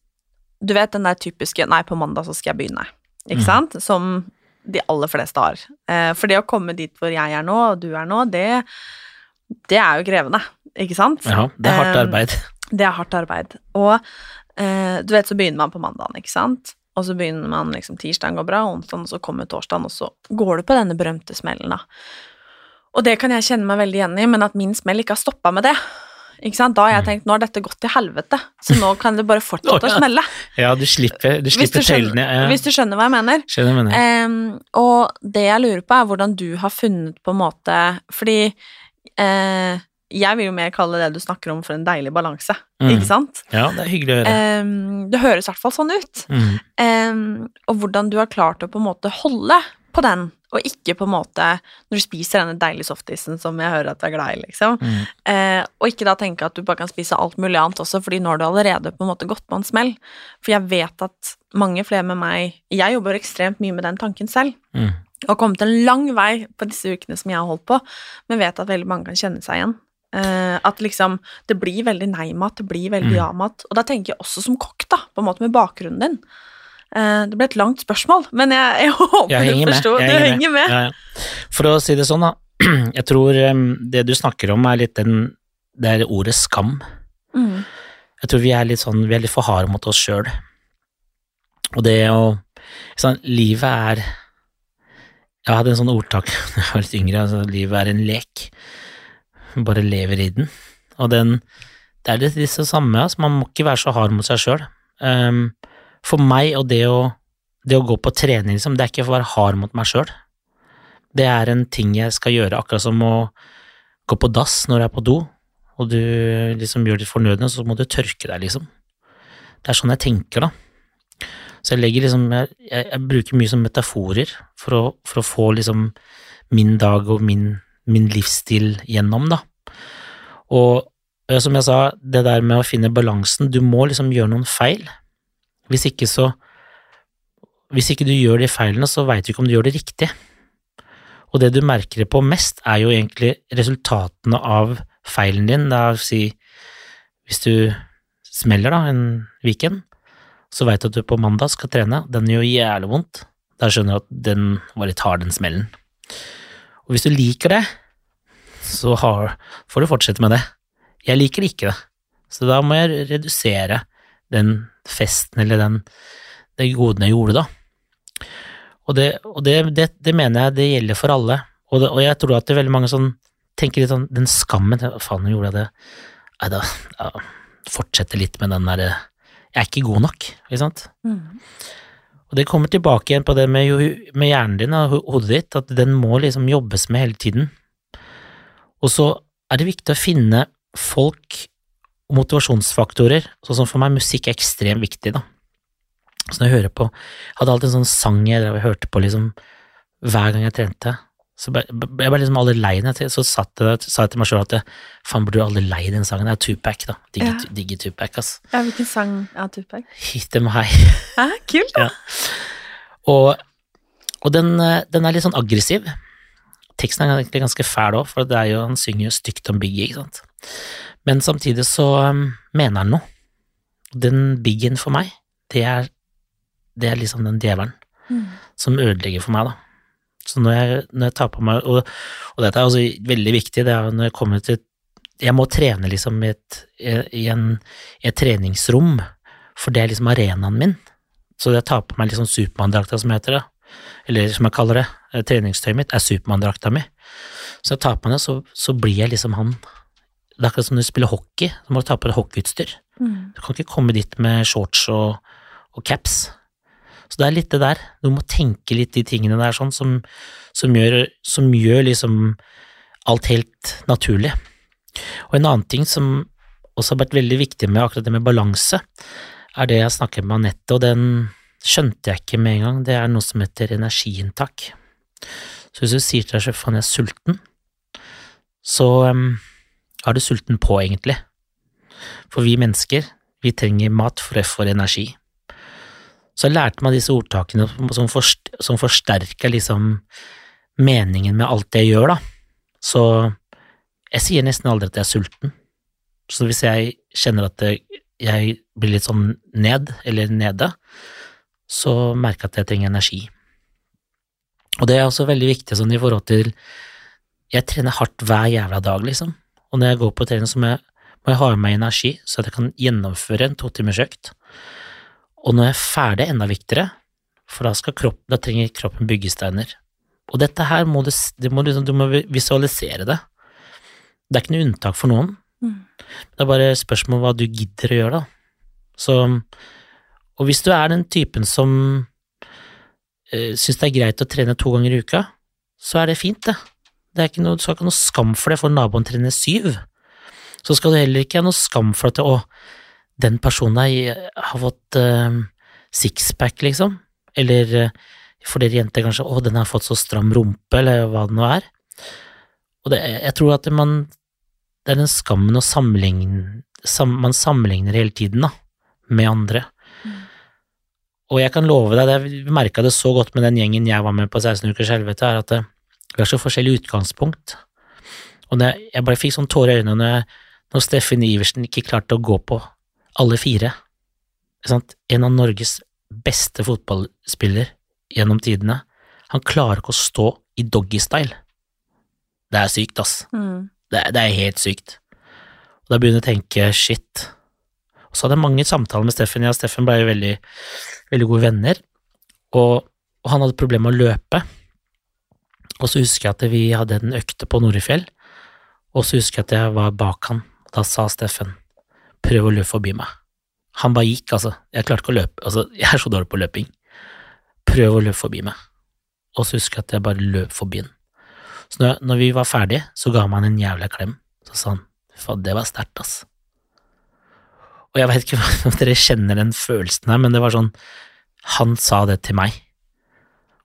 du vet den der typiske 'nei, på mandag så skal jeg begynne', ikke Mm. sant, som de aller fleste har. Eh, for det å komme dit hvor jeg er nå, og du er nå, det, det er jo krevende, ikke sant? Ja, det er hardt Eh, arbeid. det er hardt arbeid. Og eh, du vet, så begynner man på mandagen, ikke sant? Og så begynner man liksom tirsdagen går bra, onsdagen, og så kommer torsdagen, og så går du på denne berømte smellen, da. Og det kan jeg kjenne meg veldig igjen i, men at min smell ikke har stoppa med det. Da har jeg tenkt nå har dette gått til helvete, så nå kan det bare fortsette å smelle. Ja, du slipper, du Hvis du skjønner. Ja. hvis du skjønner hva jeg mener. Skjønner jeg mener. Um, og det jeg lurer på, er hvordan du har funnet på en måte Fordi uh, jeg vil jo mer kalle det du snakker om, for en deilig balanse, Mm. ikke sant? Ja, det er hyggelig å høre. Um, det høres i hvert fall sånn ut. Mm. Um, og hvordan du har klart å på en måte holde på den, og ikke på en måte når du spiser denne deilige softisen som jeg hører at du er glad i, liksom. Mm. Eh, og ikke da tenke at du bare kan spise alt mulig annet også, fordi nå har du allerede på en måte gått på en smell. For jeg vet at mange flere med meg Jeg jobber ekstremt mye med den tanken selv. Mm. Og har kommet en lang vei på disse ukene som jeg har holdt på, men vet at veldig mange kan kjenne seg igjen. Uh, at liksom Det blir veldig nei-mat, det blir veldig Mm. ja-mat. Og da tenker jeg også som kokk, da, på en måte med bakgrunnen din. Eh, det ble et langt spørsmål, men jeg, jeg håper Jeg du med. forstår. jeg Du henger med. Ja, ja. For å si det sånn, da. Jeg tror det du snakker om, er litt den Det er ordet skam. Mm. Jeg tror vi er litt sånn Vi er litt for harde mot oss sjøl. Og det å sånn, Livet er Jeg hadde en sånn ordtak da jeg var litt yngre. Altså, livet er en lek. Bare lever i den. Og den Det er litt disse samme. Altså, man må ikke være så hard mot seg sjøl. For meg og det å det å gå på trening, liksom, det er ikke for å være hard mot meg sjøl. Det er en ting jeg skal gjøre, akkurat som å gå på dass når jeg er på do, og du liksom gjør ditt fornødne, så må du tørke deg, liksom. Det er sånn jeg tenker, da. Så jeg legger liksom Jeg, jeg, bruker mye som metaforer for å, for å få liksom min dag og min, min livsstil gjennom, da. Og som jeg sa, det der med å finne balansen, du må liksom gjøre noen feil. Hvis ikke så Hvis ikke du gjør de feilene, så veit du ikke om du gjør det riktig. Og det du merker det på mest, er jo egentlig resultatene av feilen din. Det er å si, hvis du smeller da en weekend, så veit du at du på mandag skal trene, den gjør jævlig vondt. Da skjønner du at den var litt hard, den smellen. Og hvis du liker det, så har, får du fortsette med det. Jeg liker det ikke, så da må jeg redusere den festen eller den, det godene jeg gjorde, da. Og, det, og det, det, det mener jeg det gjelder for alle, og, og jeg tror at det er veldig mange som tenker litt sånn, den skammen, Faen, faen gjorde jeg det? Nei, da, ja, fortsette litt med den derre, jeg er ikke god nok, ikke sant? Mm. Og det kommer tilbake igjen på det med, med hjernen din og hodet ditt, at den må liksom jobbes med hele tiden. Og så er det viktig å finne folk og motivasjonsfaktorer, sånn som for meg musikk er ekstremt viktig, da. Så når jeg hører på Jeg hadde alltid en sånn sang jeg hørte på liksom hver gang jeg trente. Så jeg ble liksom aldri lei den, så satt jeg, sa jeg til meg sjøl at jeg, faen, blir du aldri lei den sangen? Det er Tupac, da. Digger, Ja. digger Tupac, ass. Ja, hvilken sang er Tupac? Hit dem high. Hæ, kult, da. Og, og den, den er litt sånn aggressiv. Teksten er egentlig ganske fæl òg, for det er jo, han synger jo stygt om Biggie, ikke sant. Men samtidig så um, mener han noe. Den biggen for meg, det er, det er liksom den djevelen som ødelegger for meg, da. Så når jeg, når jeg tar på meg og, og dette er også veldig viktig, det er når jeg kommer til Jeg må trene liksom i et, i en, i et treningsrom, for det er liksom arenaen min. Så jeg tar på meg liksom Supermann-drakta, som heter det, eller som jeg kaller det, eh, treningstøyet mitt, er Supermann-drakta mi. Så jeg tar på meg det, så, så blir jeg liksom han. Det er akkurat som når du spiller hockey, så må du ta på deg hockeyutstyr. Du kan ikke komme dit med shorts og, og caps. Så det er litt det der, du må tenke litt de tingene der sånn som, som, gjør, som gjør liksom alt helt naturlig. Og en annen ting som også har vært veldig viktig med akkurat det med balanse, er det jeg snakker med Anette, og den skjønte jeg ikke med en gang, det er noe som heter energiinntak. Så hvis du sier til deg selv faen, jeg er sulten, så um, er du sulten på, egentlig. For vi mennesker, vi trenger mat for å få energi. Så jeg lærte meg disse ordtakene som, forst som forsterker liksom meningen med alt det jeg gjør, da. Så jeg sier nesten aldri at jeg er sulten. Så hvis jeg kjenner at jeg blir litt sånn ned, eller nede, så merker jeg at jeg trenger energi. Og det er også veldig viktig sånn i forhold til Jeg trener hardt hver jævla dag, liksom. Og når jeg går på trening, så må jeg, må jeg ha med meg energi, så at jeg kan gjennomføre en to timers økt. Og når jeg er ferdig, enda viktigere, for da, skal kropp, da trenger kroppen byggesteiner. Og dette her må du, du, må, liksom, du må visualisere det. Det er ikke noe unntak for noen. Mm. Det er bare spørsmål om hva du gidder å gjøre, da. Så, og hvis du er den typen som øh, syns det er greit å trene to ganger i uka, så er det fint, det. Det er ikke noe, du skal ikke ha noe skam for det, for naboen trener syv. Så skal du heller ikke ha noe skam for at å, den personen der har fått uh, sixpack, liksom. Eller uh, for dere jenter kanskje å, den har fått så stram rumpe, eller hva det nå er. Og det, jeg tror at man Det er den skammen å sammenligne sam, Man sammenligner hele tiden, da, med andre. Og jeg kan love deg, jeg merka det så godt med den gjengen jeg var med på 16 ukers helvete, er at vi har så forskjellig utgangspunkt. Og det, jeg bare fikk sånn tårer i øynene når, når Steffen Iversen ikke klarte å gå på alle fire. En av Norges beste fotballspiller gjennom tidene. Han klarer ikke å stå i doggystyle. Det er sykt, ass. Mm. Det, det er helt sykt. Og da begynner jeg å tenke shit. Og så hadde jeg mange samtaler med Steffen. Jeg og Steffen ble veldig, veldig gode venner, og, og han hadde problemer med å løpe. Og så husker jeg at vi hadde en økte på Norefjell, og så husker jeg at jeg var bak han, da sa Steffen prøv å løpe forbi meg. Han bare gikk, altså. Jeg klarte ikke å løpe, altså, jeg er så dårlig på løping. Prøv å løpe forbi meg. Og så husker jeg at jeg bare løp forbi han. Så når, når vi var ferdige, så ga han meg en jævla klem. Så sa han, faen, det var sterkt, ass. Og jeg vet ikke om dere kjenner den følelsen her, men det var sånn, han sa det til meg.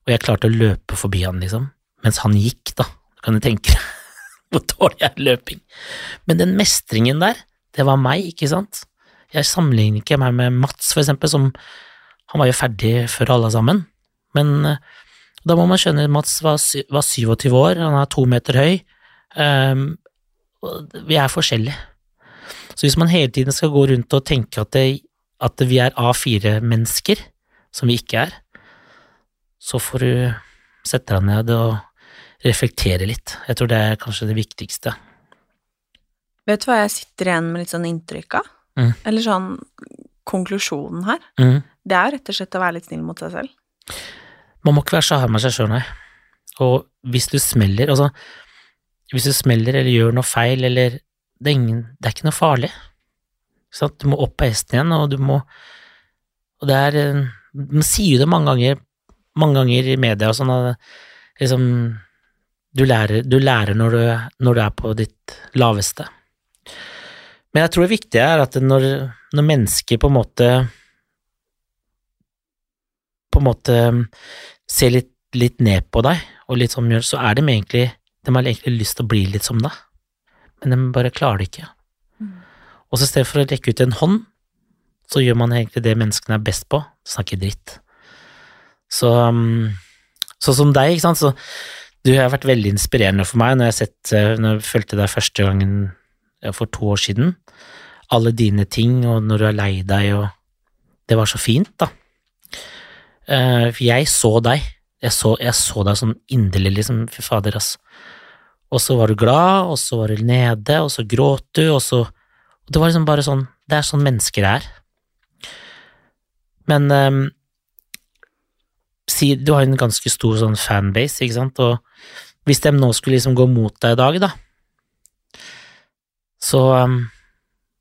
Og jeg klarte å løpe forbi han, liksom, mens han gikk, da. Kan du tenke deg hvor dårlig er løping? Men den mestringen der, det var meg, ikke sant? Jeg sammenligner ikke meg med Mats, for eksempel, som Han var jo ferdig før alle sammen, men eh, da må man skjønne Mats var, var 27 år, han er to meter høy. Um, vi er forskjellige. Så hvis man hele tiden skal gå rundt og tenke at, det, at vi er A4-mennesker, som vi ikke er, så får du sette deg ned og reflektere litt. Jeg tror det er kanskje det viktigste. Vet du hva jeg sitter igjen med litt sånn inntrykk av? Mm. Eller sånn konklusjonen her? Mm. Det er rett og slett å være litt snill mot seg selv. Man må ikke være så hard med seg sjøl, nei. Og hvis du smeller, altså Hvis du smeller eller gjør noe feil, eller Det er, ingen, det er ikke noe farlig. Sånn? Du må opp på hesten igjen, og du må Og det er eh, Man sier jo det mange ganger, mange ganger i media og sånn, liksom Du lærer, du lærer når, du, når du er på ditt laveste. Men jeg tror det viktige er at når, når mennesker på en måte på en måte um, ser litt, litt ned på deg, og litt sånn så er de egentlig De har egentlig lyst til å bli litt som deg, men de bare klarer det ikke. Og så i stedet for å rekke ut en hånd, så gjør man egentlig det menneskene er best på, snakke dritt. Så sånn som deg, ikke sant, så du har vært veldig inspirerende for meg når jeg, sett, eh, når jeg fulgte deg første gangen for to år siden. Alle dine ting, og når du er lei deg, og Det var så fint, da. Eh, jeg så deg. Jeg så, jeg så deg sånn inderlig, liksom. Fy fader, ass. Og så var du glad, og så var du nede, og så gråt du, og så Det var liksom bare sånn Det er sånn mennesker er. Men um, si, du har en ganske stor sånn fanbase, ikke sant, og hvis de nå skulle liksom gå mot deg i dag, da, så, ehm,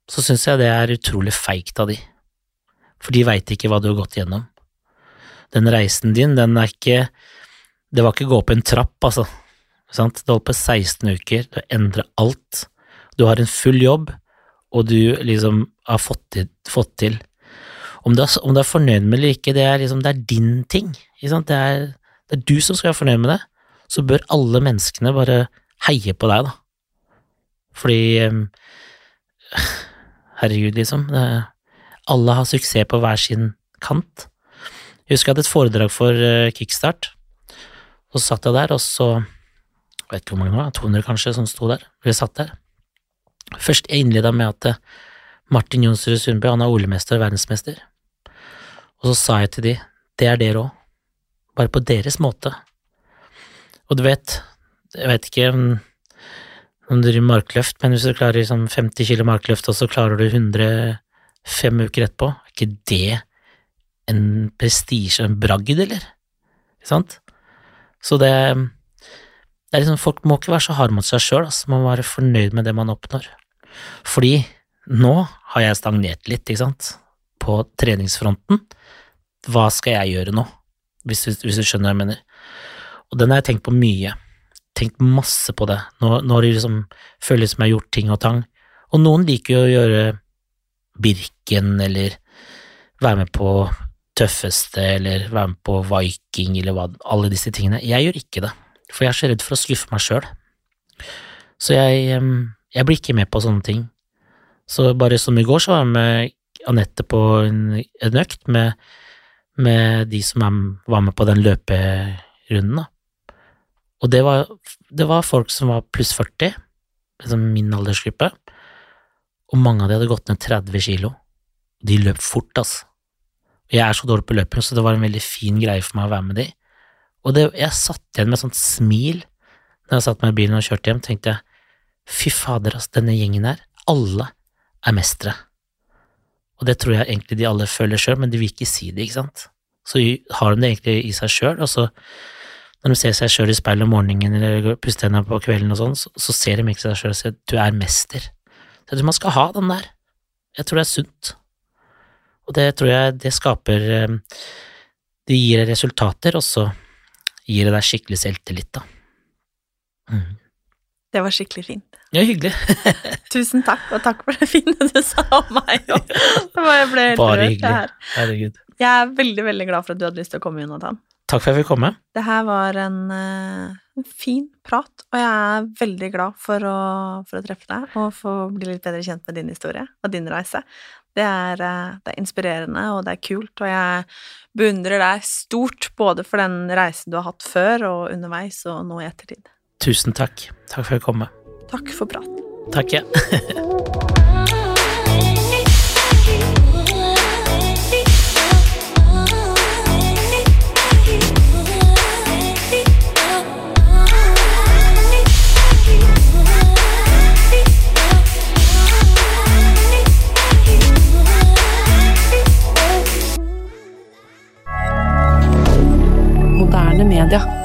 så syns jeg det er utrolig feigt av de, for de veit ikke hva du har gått gjennom. Den reisen din, den er ikke Det var ikke gå opp en trapp, altså. Sant? Det holdt på 16 uker, har endra alt. Du har en full jobb, og du liksom har fått til, fått til. Om du, er, om du er fornøyd med det eller ikke, det er liksom, det er din ting. Det, er, det er du som skal være fornøyd med det. Så bør alle menneskene bare heie på deg, da. Fordi Herregud, liksom. Alle har suksess på hver sin kant. Jeg husker jeg hadde et foredrag for eh, Kickstart, og så satt jeg der, og så Jeg vet ikke hvor mange det var, 200 kanskje, som sto der. Vi satt der. Først jeg innleda med at eh, Martin Jonsrud Sundby, han er OL-mester og verdensmester. Og så sa jeg til de, det er dere òg, bare på deres måte. Og du vet, jeg vet ikke om du driver markløft, men hvis du klarer liksom 50 kilo markløft, og så klarer du 100 fem uker etterpå, er ikke det en prestisje en bragd, eller? Ikke sant? Så det, det er liksom, folk må ikke være så harde mot seg sjøl, altså. man må være fornøyd med det man oppnår. Fordi nå har jeg stagnert litt, ikke sant, på treningsfronten. Hva skal jeg gjøre nå, hvis hvis du skjønner hva jeg mener? Og den har jeg tenkt på mye. Tenkt masse på det. Nå, når det liksom føles som jeg har gjort ting og tang. Og noen liker jo å gjøre Birken, eller være med på Tøffeste, eller være med på Viking, eller hva, alle disse tingene. Jeg gjør ikke det, for jeg er så redd for å skuffe meg sjøl. Så jeg, jeg blir ikke med på sånne ting. Så bare som i går, så var jeg med Anette på en, en økt med, med de som er, var med på den løperunden, da. Og det var, det var folk som var pluss 40, liksom min aldersgruppe, og mange av de hadde gått ned 30 kilo. De løp fort, altså. Jeg er så dårlig på løping, så det var en veldig fin greie for meg å være med de. Og det, jeg satt igjen med et sånt smil når jeg satt meg i bilen og kjørte hjem, tenkte jeg, fy fader, altså, denne gjengen her, alle er mestere. Og det tror jeg egentlig de alle føler sjøl, men de vil ikke si det, ikke sant. Så har de det egentlig i seg sjøl, og så når de ser seg sjøl i speilet om morgenen eller puster hendene på kvelden og sånn, så, så ser de ikke seg sjøl og sier du er mester. Så jeg tror man skal ha den der. Jeg tror det er sunt. Og det tror jeg det skaper eh, Det gir deg resultater, og så gir det deg skikkelig selvtillit, da. Mm. Det var skikkelig fint. Ja, hyggelig. Tusen takk, og takk for det fine du sa om meg. Jeg ble helt Bare rørt, hyggelig. Herregud. Jeg er veldig, veldig glad for at du hadde lyst til å komme, Jonathan. Takk for at jeg fikk komme. Det her var en, eh, en fin prat, og jeg er veldig glad for å, for å treffe deg og få bli litt bedre kjent med din historie og din reise. Det er, eh, det er inspirerende, og det er kult, og jeg beundrer deg stort både for den reisen du har hatt før og underveis og nå i ettertid. Tusen takk. Takk for at jeg kom. Takk for praten. Takk, ja. moderne media.